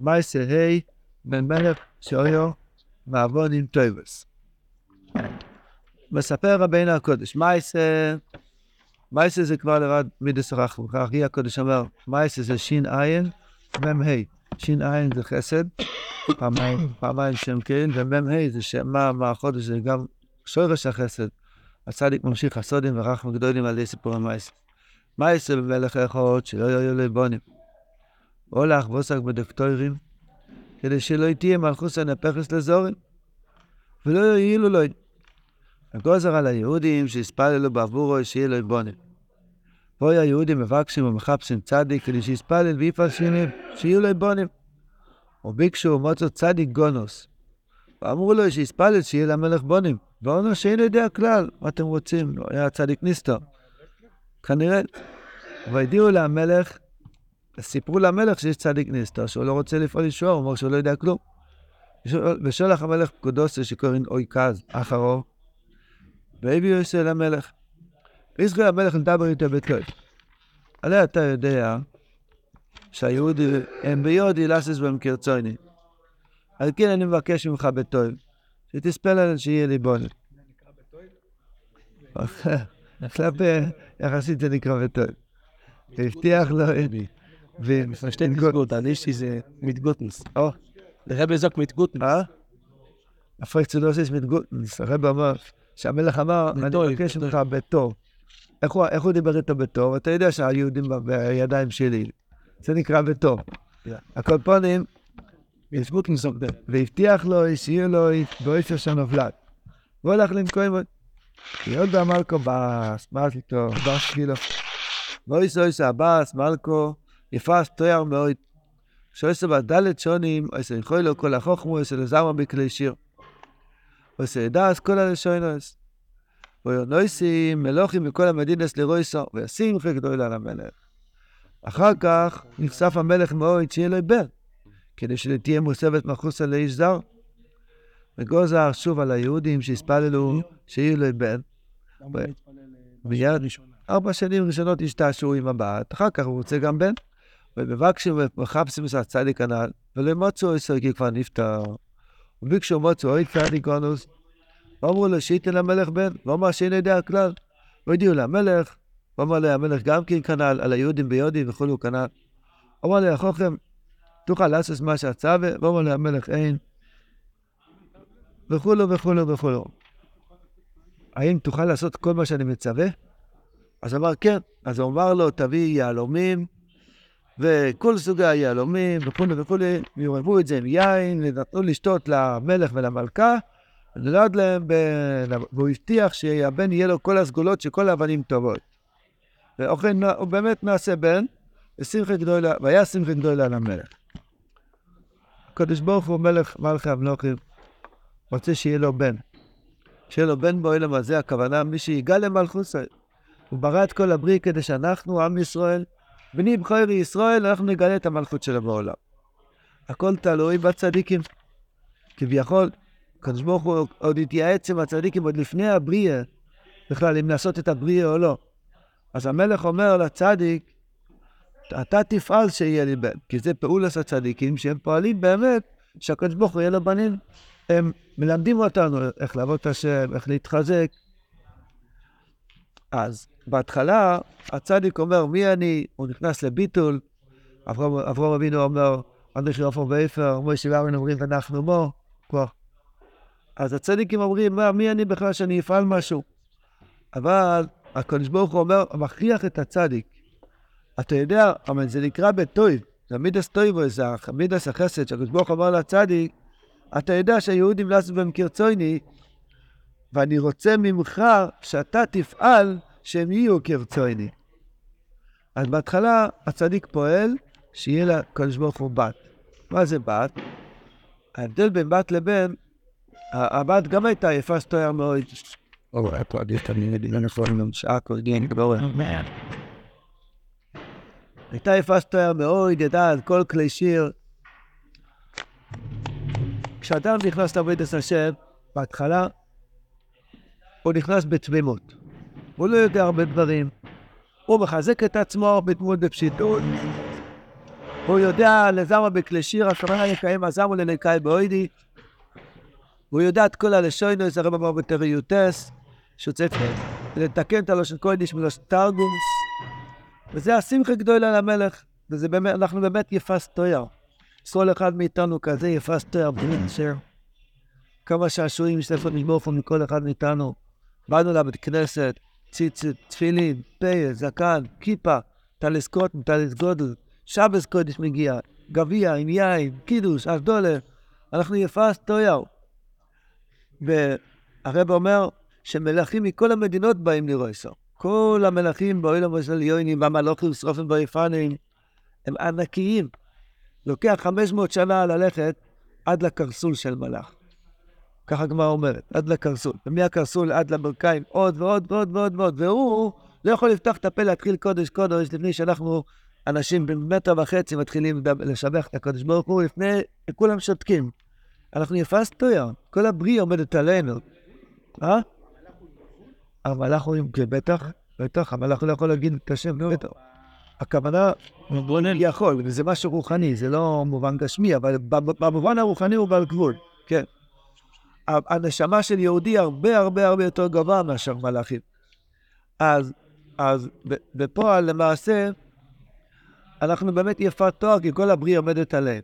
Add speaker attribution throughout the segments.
Speaker 1: מייסה ה' בן מלך שאויו מעוון עם טויבס. מספר רבינו הקודש, מייסה, מייסה זה כבר לבד מידס כך היא הקודש אמר, מייסה זה שין עין, מם ה', שין עין זה חסד, פעמיים, פעמיים שם כן, ומם ה' זה שם מה, החודש זה גם שורש החסד. הצדיק ממשיך הסודים ורחמו גדולים על ידי סיפור המייסה. מייסה במלך אחד שלא יהיו לו בונים. הולך ועוסק בדקטורים, כדי שלא תהיה מלכוס הנפחס לזורים, ולא יועילו לו. הגוזר על היהודים שיספללו בעבורו שיהיה לו בונים. פה היהודים מבקשים ומחפשים צדיק כדי שיספלל ויפעל שינים, שיהיו לו בונים. וביקשו ומוצאו צדיק גונוס. ואמרו לו שיספלל שיהיה למלך בונים. ואונו שאין יודע כלל מה אתם רוצים, לא היה צדיק ניסטו. כנראה. והודיעו למלך סיפרו למלך שיש צדיק נסתר, שהוא לא רוצה לפעול ישועה, הוא אומר שהוא לא יודע כלום. ושולח המלך פקודוסה שקוראים אוי כז, אחרו, והביאו יוסי למלך. וישראל המלך לדבר איתו בטוב. הרי אתה יודע שהיהודי הם ביודי לסס בהם כרצוני. על כן אני מבקש ממך בטוב, שתספל עליהם שיהיה לי בונן. יחסית זה נקרא בטוב. הבטיח לו,
Speaker 2: Verstehen gut, dann ist diese mit Gutens. Oh, der Rebbe sagt mit Gutens.
Speaker 1: אה? הפרק צודו שיש mit גוטנס, הרב אמר, שהמלך אמר, אני מבקש. ממך בטוב. איך הוא- איך הוא דיבר איתו בטוב? אתה יודע שהיהודים בידיים שלי. זה נקרא בטוב.
Speaker 2: Yeah.
Speaker 1: הקולפונים,
Speaker 2: Mit Gutens sagt er.
Speaker 1: והבטיח לו, שיהיה לו באופן של נובלת. והוא הלך למקום, יהודה מלכו בס, מלכו, בס כאילו. ואויס אויס הבס, מלכו, יפס תואר מאוד. שאויס בדלת שונים, אויס יכול לו כל החוכמו, אויס לזרמה בכלי שיר. אויס ידעס כל הלשונוס. ויונויסים מלוכים מכל המדינס לרויסו, וישים גדול על המלך. אחר כך נחשף המלך מאוד שיהיה לו בן. כדי שתהיה מוסבת מחוסה לאיש זר. וגוזר שוב על היהודים שהספללו שיהיו לו בן. מיד ארבע שנים ראשונות השתעשעו עם הבת, אחר כך הוא רוצה גם בן. ומבקשים ומחפשים את הצדיק הנ"ל, ולא מצאו עשר כי כבר נפטר. וביקשו מצאו אוי צדיק אונוס, ואמרו לו שייתן למלך בן, ואמר שאין יודע כלל. והודיעו למלך, ואמר לו המלך גם כן כנ"ל, על היהודים ביודים וכולו כנ"ל. אמר לו החוכם, תוכל לעשות מה שצווה, ואומר לו המלך אין, וכולו וכולו וכולו. האם תוכל לעשות כל מה שאני מצווה? אז אמר כן. אז הוא אמר לו, תביא יהלומים, וכל סוגי היהלומים וכולי וכולי, וערבו את זה עם יין, ונתנו לשתות למלך ולמלכה, ונולד להם, ב... והוא הבטיח שהבן יהיה לו כל הסגולות של כל האבנים טובות. ואוכן, הוא באמת נעשה בן, ושמחה גדולה, והיה שמחה גדולה למלך. הקדוש ברוך הוא מלך מלכי המלוכים, רוצה שיהיה לו בן. שיהיה לו בן בעולם הזה, הכוונה מי שיגע למלכות ישראל. הוא ברא את כל הבריא כדי שאנחנו, עם ישראל, בני בכורי ישראל, אנחנו נגלה את המלכות שלו בעולם. הכל תלוי בצדיקים. כביכול, הקדוש ברוך הוא עוד התייעץ עם הצדיקים עוד לפני הבריאה, בכלל אם לעשות את הבריאה או לא. אז המלך אומר לצדיק, אתה תפעל שיהיה לי בן, כי זה פעולת הצדיקים שהם פועלים באמת שהקדוש ברוך הוא יהיה לו בנים. הם מלמדים אותנו איך לעבוד את השם, איך להתחזק. אז בהתחלה הצדיק אומר, מי אני? הוא נכנס לביטול. אברהם אבינו אומר, אנדריך עופר ואפר, מוישה וארן אומרים, אנחנו מו. אז הצדיקים אומרים, מה, מי אני בכלל שאני אפעל משהו? אבל הקדוש ברוך הוא אומר, מכריח את הצדיק. אתה יודע, אבל זה נקרא בטויב, זה מידס טויבו, זה מידס החסד, שהקדוש ברוך הוא אמר לצדיק, אתה יודע שהיהודים לא עשו בהם כרצוני, ואני רוצה ממך שאתה תפעל שהם יהיו כרצוני. אז בהתחלה הצדיק פועל שיהיה לקדוש ברוך הוא בת. מה זה בת? ההבדל בין בת לבן, הבת גם הייתה יפה סטויה מאוד, קודם, גבוה.
Speaker 2: Man.
Speaker 1: הייתה יפה סטויה מאוד, ידעה על כל כלי שיר. כשאדם נכנס לעבודת השם, בהתחלה, הוא נכנס בתמימות. הוא לא יודע הרבה דברים. הוא מחזק את עצמו בתמות בפשיטות. הוא יודע לזמה בכלי שיר, הכוונה יקיים הזמו לנקאי באוידי. הוא יודע את כל הלשונו, זה הרב אמר בתריוטס, שהוא צריך לתקן את הלושן קוידיש מלושן תרגומס. וזה השמחה גדולה למלך, וזה באמת, אנחנו באמת יפס תויר. כל אחד מאיתנו כזה יפס תויר, באמת אשר. כמה שעשועים יש לשמור פה מכל אחד מאיתנו. באנו לבית כנסת, ציצית, תפילין, פה, זקן, כיפה, טליס קוטן, טליס גודל, שבס קודש מגיע, גביע עם יין, קידוש, אשדולה. אנחנו יפס תויר. והרב אומר שמלכים מכל המדינות באים לרויסו. כל המלכים באוילם ושליונים והמלוכים שרופים ביפנים הם ענקיים. לוקח 500 שנה ללכת עד לקרסול של מלאך. ככה הגמרא אומרת, עד לקרסול. ומהקרסול עד לברכיים עוד ועוד ועוד ועוד ועוד. והוא לא יכול לפתוח את הפה להתחיל קודש קודש לפני שאנחנו אנשים במטר וחצי מתחילים לשבח את הקודש ברוך הוא, לפני כולם שותקים. אנחנו יפס תויר, כל הבריאה עומדת עלינו. אה? המלאך הוא כן, בטח, בטח, המלאך לא יכול להגיד את השם, בטח. הכוונה, יכול, זה משהו רוחני, זה לא מובן גשמי, אבל במובן הרוחני הוא בעל גבול, כן. הנשמה של יהודי הרבה הרבה הרבה יותר גבוהה מאשר מלאכים. אז, אז בפועל למעשה, אנחנו באמת יפת תואר, כי כל הבריאה עומדת עליהם.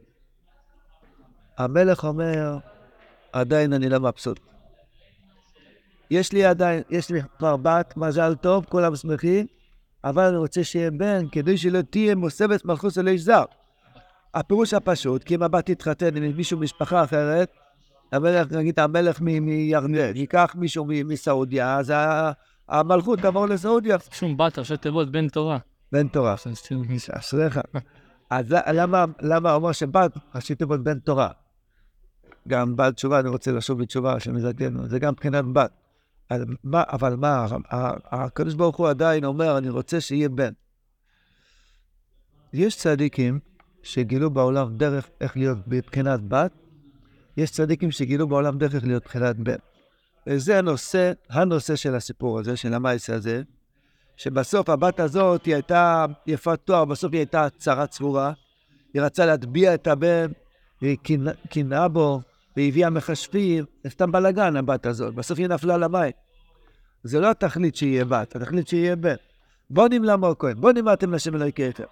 Speaker 1: המלך אומר, עדיין אני לא מבסוט. יש לי עדיין, יש לי כבר בת, מזל טוב, כולם שמחים, אבל אני רוצה שיהיה בן, כדי שלא תהיה מוסבת מלכוס על איש זר. הפירוש הפשוט, כי אם הבת תתחתן עם מישהו משפחה אחרת, המלך, נגיד המלך מירדן, ייקח מישהו מסעודיה, אז המלכות תעבור לסעודיה.
Speaker 2: שום בת, ראשי תיבות, בן תורה.
Speaker 1: בן תורה. אשריך. אז למה, למה אומר שבת, ראשי תיבות בן תורה? גם בעל תשובה, אני רוצה לשוב בתשובה שמזדקנו, זה גם מבחינת בת. אבל מה, הקדוש ברוך הוא עדיין אומר, אני רוצה שיהיה בן. יש צדיקים שגילו בעולם דרך איך להיות מבחינת בת, יש צדיקים שגילו בעולם דרך להיות מבחינת בן. וזה הנושא, הנושא של הסיפור הזה, של המייס הזה, שבסוף הבת הזאת היא הייתה יפת תואר, בסוף היא הייתה צרה צרורה, היא רצה להטביע את הבן, היא קינאה בו, והביאה מכשפים, זה סתם בלאגן הבת הזאת, בסוף היא נפלה למים. זה לא התכלית שיהיה בת, התכלית שיהיה בן. בוא נמלא מור כהן, בוא נמלאתם לשם אלוהיכם.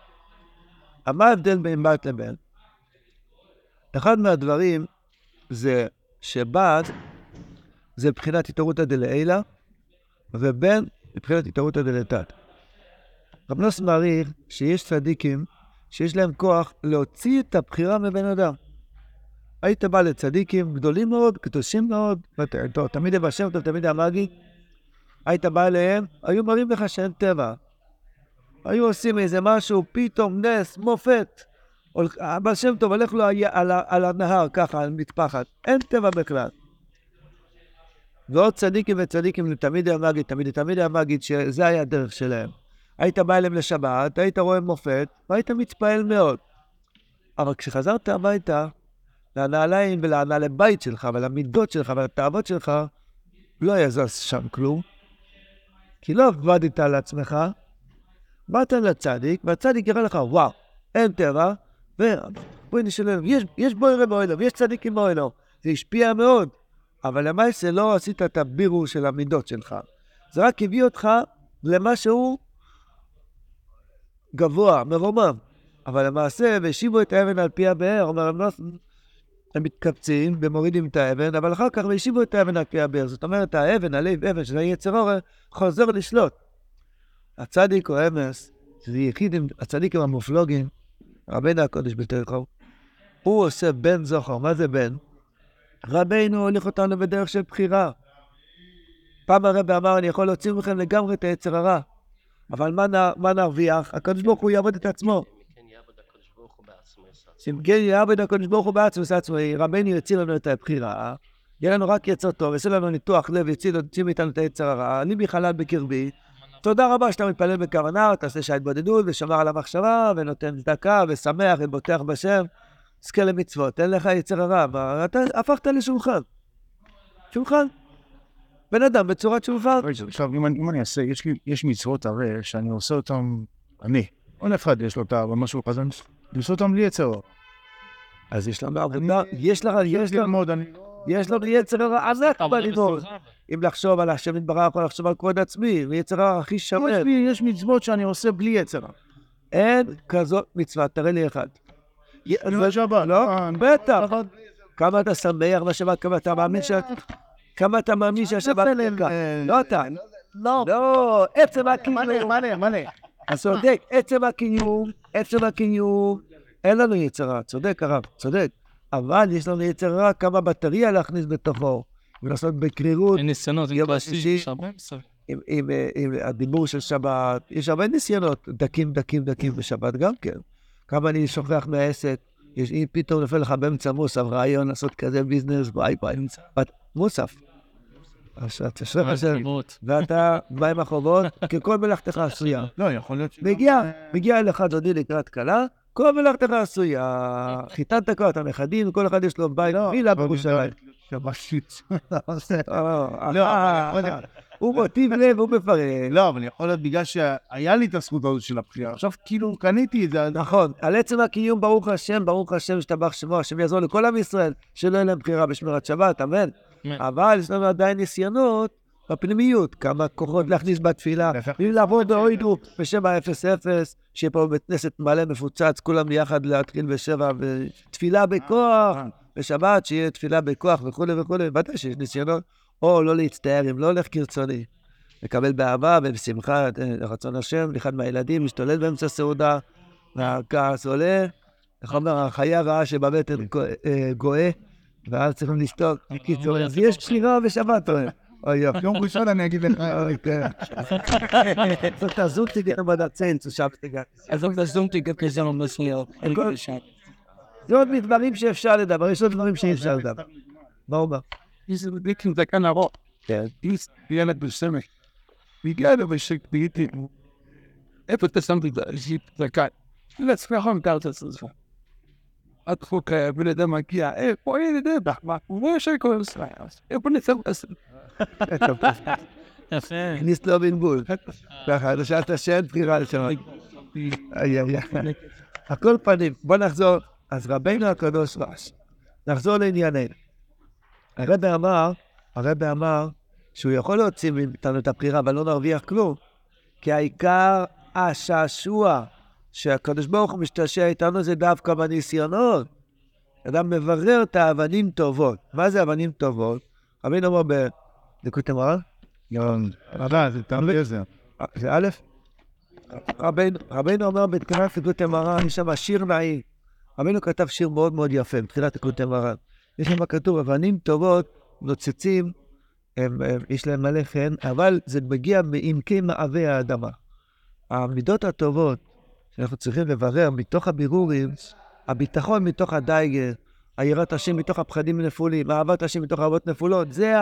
Speaker 1: מה ההבדל בין בת לבן? אחד מהדברים זה שבת זה מבחינת התערותא דלעילא, ובן מבחינת התערותא דלתת. רב נוס מעריך שיש צדיקים שיש להם כוח להוציא את הבחירה מבן אדם. היית בא לצדיקים גדולים מאוד, קדושים מאוד, תמיד יבא שם טוב, תמיד המאגי, היית בא אליהם, היו מראים לך שאין טבע. היו עושים איזה משהו, פתאום נס, מופת. הבעל שם טוב הולך לו על, על הנהר, ככה, על מטפחת. אין טבע בכלל. ועוד צדיקים וצדיקים, תמיד היה מגיד, תמיד, תמיד היה מגיד שזה היה הדרך שלהם. היית בא אליהם לשבת, היית רואה מופת, והיית מתפעל מאוד. אבל כשחזרת הביתה, לנעליים ולנעלי בית שלך ולמידות שלך ולתאוות שלך, לא היה זז שם כלום. כי לא עבדת על עצמך, באת לצדיק, והצדיק יראה לך, וואו, אין טבע, ובואי נשלם, יש, יש בוירה באוהלו, יש צדיקים באוהלו. זה השפיע מאוד, אבל למעשה לא עשית את הבירור של המידות שלך. זה רק הביא אותך למשהו גבוה, מרומם. אבל למעשה, והשיבו את האבן על פי הבאר, אומר הם מתקבצים ומורידים את האבן, אבל אחר כך והשיבו את האבן על פי הבאר. זאת אומרת, האבן, הלב אבן, שזה יצר אורר, חוזר לשלוט. הצדיק או אמס, שזה יחידים, הצדיקים המופלוגים, רבינו הקודש בתוכו, הוא עושה בן זוכר. מה זה בן? רבינו הוליך אותנו בדרך של בחירה. פעם הרבי אמר, אני יכול להוציא מכם לגמרי את היצר הרע, אבל מה, מה נרוויח? הקדוש ברוך הוא יעבוד את עצמו. שאם כן יעבוד הקדוש ברוך הוא בעצמו, עצמו, רבנו יוציא לנו את הבחירה, יהיה לנו רק יצר טוב, יעשה לנו ניתוח לב, יוציא מאיתנו את היצר הרע, אני בחלל בקרבי. תודה רבה שאתה מתפלל בכוונה, תעשה שעה התבודדות, ושמר על המחשבה, ונותן צדקה, ושמח, ובוטח בשם. זכה למצוות, אין לך יצר הרע, אתה הפכת לשולחן. שולחן. בן אדם בצורת שולחן.
Speaker 3: עכשיו, אם אני אעשה, יש מצוות הרי שאני עושה אותן, אני. כל אחד יש לו את משהו כזה, לעשות אותם בלי יצר הרע.
Speaker 1: אז יש עבודה, יש לך, יש
Speaker 3: ללמוד, אני...
Speaker 1: יש לנו יצר הרע ענק בלימוד. אם לחשוב על השם יתברך או לחשוב על כבוד עצמי, ויצר הרע הכי
Speaker 3: יש
Speaker 1: שמן.
Speaker 3: יש מצוות שאני עושה בלי יצר הרע.
Speaker 1: אין כזאת מצווה, תראה לי אחד.
Speaker 3: אני אומר שבת.
Speaker 1: לא,
Speaker 3: אה,
Speaker 1: בטח. כמה אתה שמח בשבת, כמה אתה מאמין ש... כמה אתה מאמין שהשבת. לא אתה.
Speaker 3: לא.
Speaker 1: לא, עצם הקיום.
Speaker 3: מלא, מלא.
Speaker 1: אז צודק, עצם הקיום, עצם הקיום, אין לנו יצר רע, צודק הרב, צודק. אבל יש לנו יצר רע כמה בטריה להכניס בתוכו, ולעשות בקרירות,
Speaker 2: אין ניסיונות,
Speaker 1: יום
Speaker 2: אין
Speaker 1: השישי.
Speaker 2: יש הרבה מסביב.
Speaker 1: עם, עם, עם הדיבור של שבת. יש הרבה ניסיונות, דקים, דקים, דקים בשבת גם כן. כמה אני שוכח מהעסק, יש, אם פתאום נופל לך באמצע מוסף רעיון לעשות כזה ביזנס, וואי וואי, בת- מוסף. אז אתה שוכח את זה,
Speaker 2: תמות.
Speaker 1: ואתה בא עם החובות, ככל מלאכתך עשויה.
Speaker 3: לא, יכול להיות ש...
Speaker 1: מגיע, מגיע אליך דודי לקראת כלה, כל מלאכתך עשויה. חיתנת כבר את הנכדים, כל אחד יש לו בית, וילה בירושלים.
Speaker 3: שבשית.
Speaker 1: אה,
Speaker 3: לא,
Speaker 1: אה, הוא מוטיב לב, הוא מפרק.
Speaker 3: לא, אבל יכול להיות בגלל שהיה לי את הזכות הזאת של הבחירה. עכשיו כאילו קניתי את זה,
Speaker 1: נכון, על עצם הקיום, ברוך השם, ברוך השם, השתבח שמו, השם יעזור לכל עם ישראל, שלא יהיה להם בחירה בשמירת שבת, אמן.
Speaker 2: אמן.
Speaker 1: אבל יש לנו עדיין ניסיונות בפנימיות, כמה כוחות להכניס בתפילה, בלי לעבוד באוידו בשם ה-0-0, שיהיה פה בית כנסת מלא מפוצץ, כולם ביחד להתחיל בשבע, ותפילה בכוח, בשבת, שיהיה תפילה בכוח וכולי וכולי, ודאי שיש ניסיונות, או לא להצטער, אם לא הולך כרצוני. לקבל באהבה ובשמחה את אה, רצון השם, לאחד מהילדים משתולל באמצע סעודה, והכעס עולה, איך אומר, החיה הרעה שבבטן אה, גואה, ואז צריכים לשתוק. בקיצור, אז יש בחירה בשבת, אוי, אוי
Speaker 3: יא, jung bist schon an
Speaker 1: ergeben. So, da sucht die Gehre bei der
Speaker 2: Zehn zu schaffen, die Gehre. Er sucht das
Speaker 1: Dunkel,
Speaker 2: die Gehre
Speaker 1: sind um das Leo. Er gut, ich schaue. Es gibt mit Dwarim, רו. ich
Speaker 3: schaue, aber es gibt Dwarim,
Speaker 1: die
Speaker 3: ich schaue. Warum? Diese Entwicklung, die kann er auch. Ja. Er er er, Let's go home, עד חוק בן אדם מגיע, איפה ילד אבא? מה? הוא לא יושב כל הזמן. איפה נצא לעשות?
Speaker 2: יפה.
Speaker 1: הכניס לו בלבול. ככה, אתה שאלת שאין בחירה איי. על כל פנים, בוא נחזור. אז רבינו הקדוש רש. נחזור לענייננו. הרבי אמר, הרבי אמר שהוא יכול להוציא מאיתנו את הבחירה, אבל לא נרוויח כלום. כי העיקר השעשוע שהקדוש ברוך הוא משתעשע איתנו זה דווקא בניסיונות. אדם מברר את האבנים טובות. מה זה אבנים טובות? רבינו אומר בדקות המראה,
Speaker 3: רבה, זה תלוי עזר.
Speaker 1: אה, זה א', רבינו, אומר בתחילת תקות המראה, יש שם שיר נעים. רבינו כתב שיר מאוד מאוד יפה בתחילת תקות המראה. יש שם כתוב, אבנים טובות נוצצים, יש להם מלא חן, אבל זה מגיע מעמקי מעבי האדמה. המידות הטובות שאנחנו צריכים לברר מתוך הבירורים, הביטחון מתוך הדייגר, היראת השם מתוך הפחדים הנפולים, אהבת השם מתוך אהבות נפולות, זה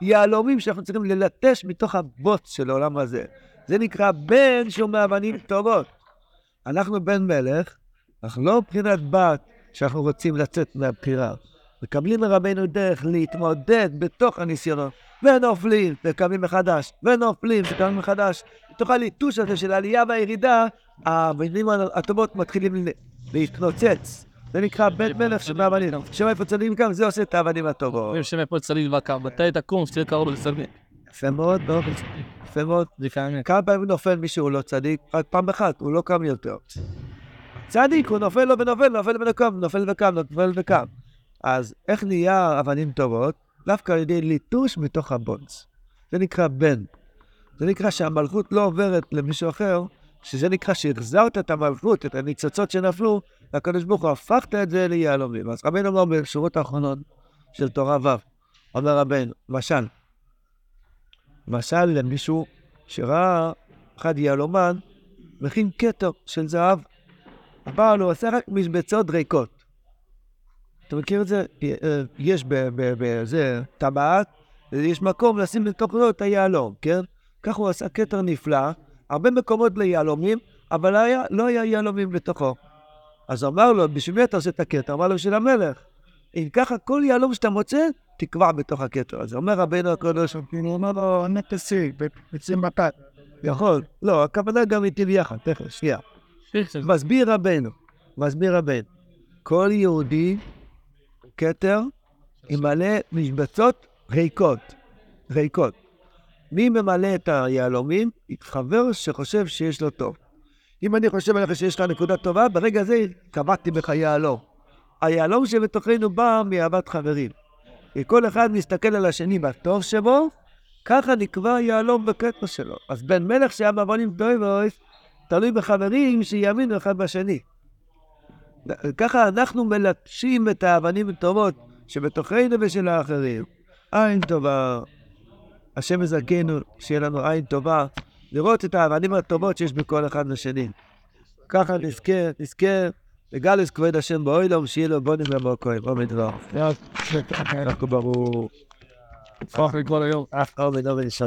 Speaker 1: היהלומים שאנחנו צריכים ללטש מתוך הבוץ של העולם הזה. זה נקרא בן שהוא מאבנים טובות. אנחנו בן מלך, אנחנו לא מבחינת בת שאנחנו רוצים לצאת מהבחירה. מקבלים מרבנו דרך להתמודד בתוך הניסיונות, ונופלים, וקמים מחדש, ונופלים, וקמים מחדש. בתוך הליטוש הזה של העלייה והירידה, המילים הטובות מתחילים להתנוצץ. זה נקרא בן מלך שמאבנים. שם איפה צדיקים קם, זה עושה את האבנים הטובות.
Speaker 2: אומרים שם פה צליל וקר. מתי תקום, שתהיה קרוב לצליל.
Speaker 1: יפה מאוד, מאוד, יפה מאוד. כמה פעמים נופל מישהו לא צדיק? רק פעם אחת, הוא לא קם יותר. צדיק, הוא נופל לו ונופל, נופל וקם, נופל וקם, נופל וקם. אז איך נהיה אבנים טובות? דווקא על ידי ליטוש מתוך הבונץ. זה נקרא בן. זה נקרא שהמלכות לא עוברת למישהו אחר, שזה נקרא שהחזרת את המלכות, את הניצוצות שנפלו, והקדוש ברוך הוא הפכת את זה ליהלומים. אז רבינו אומר בשורות האחרונות של תורה ו', אומר רבינו, משל, משל למישהו שראה אחד יהלומן מכין כתר של זהב, אבל הוא עושה רק משבצות ריקות. אתה מכיר את זה? אה, יש ב- ב- בזה טבעת, ויש מקום לשים לתוכו את היהלום, כן? כך הוא עשה כתר נפלא, הרבה מקומות ליהלומים, אבל היה, לא היה יהלומים לתוכו. אז אמר לו, בשביל מי אתה עושה את הכתר? אמר לו, בשביל המלך. אם ככה, כל יהלום שאתה מוצא, תקבע בתוך הכתר הזה. אומר רבינו הקדוש,
Speaker 3: הוא אומר לו, נטסי, בצים בפת.
Speaker 1: יכול. לא, הכוונה גם איתי ביחד, תכף, שנייה. מסביר רבנו, מסביר הבן, כל יהודי כתר עם מלא משבצות ריקות, ריקות. מי ממלא את היהלומים? חבר שחושב שיש לו טוב. אם אני חושב עליך שיש לך נקודה טובה, ברגע זה קבעתי בך יהלום. היהלום שבתוכנו בא מאהבת חברים. כל אחד מסתכל על השני בטוב שבו, ככה נקבע יהלום בקטע שלו. אז בן מלך שהיה בעוונים טויבויס, תלוי בחברים שיאמינו אחד בשני. ככה אנחנו מלטשים את האבנים הטובות שבתוכנו ושל האחרים. עין טובה. השם יזכנו, שיהיה לנו עין טובה, לראות את האבנים הטובות שיש בכל אחד לשני. ככה נזכה, נזכה לגלס כבוד השם באוילום, שיהיה לו בונים במוקוים. עומד דבר. אנחנו ברור. עומד, עומד, שי.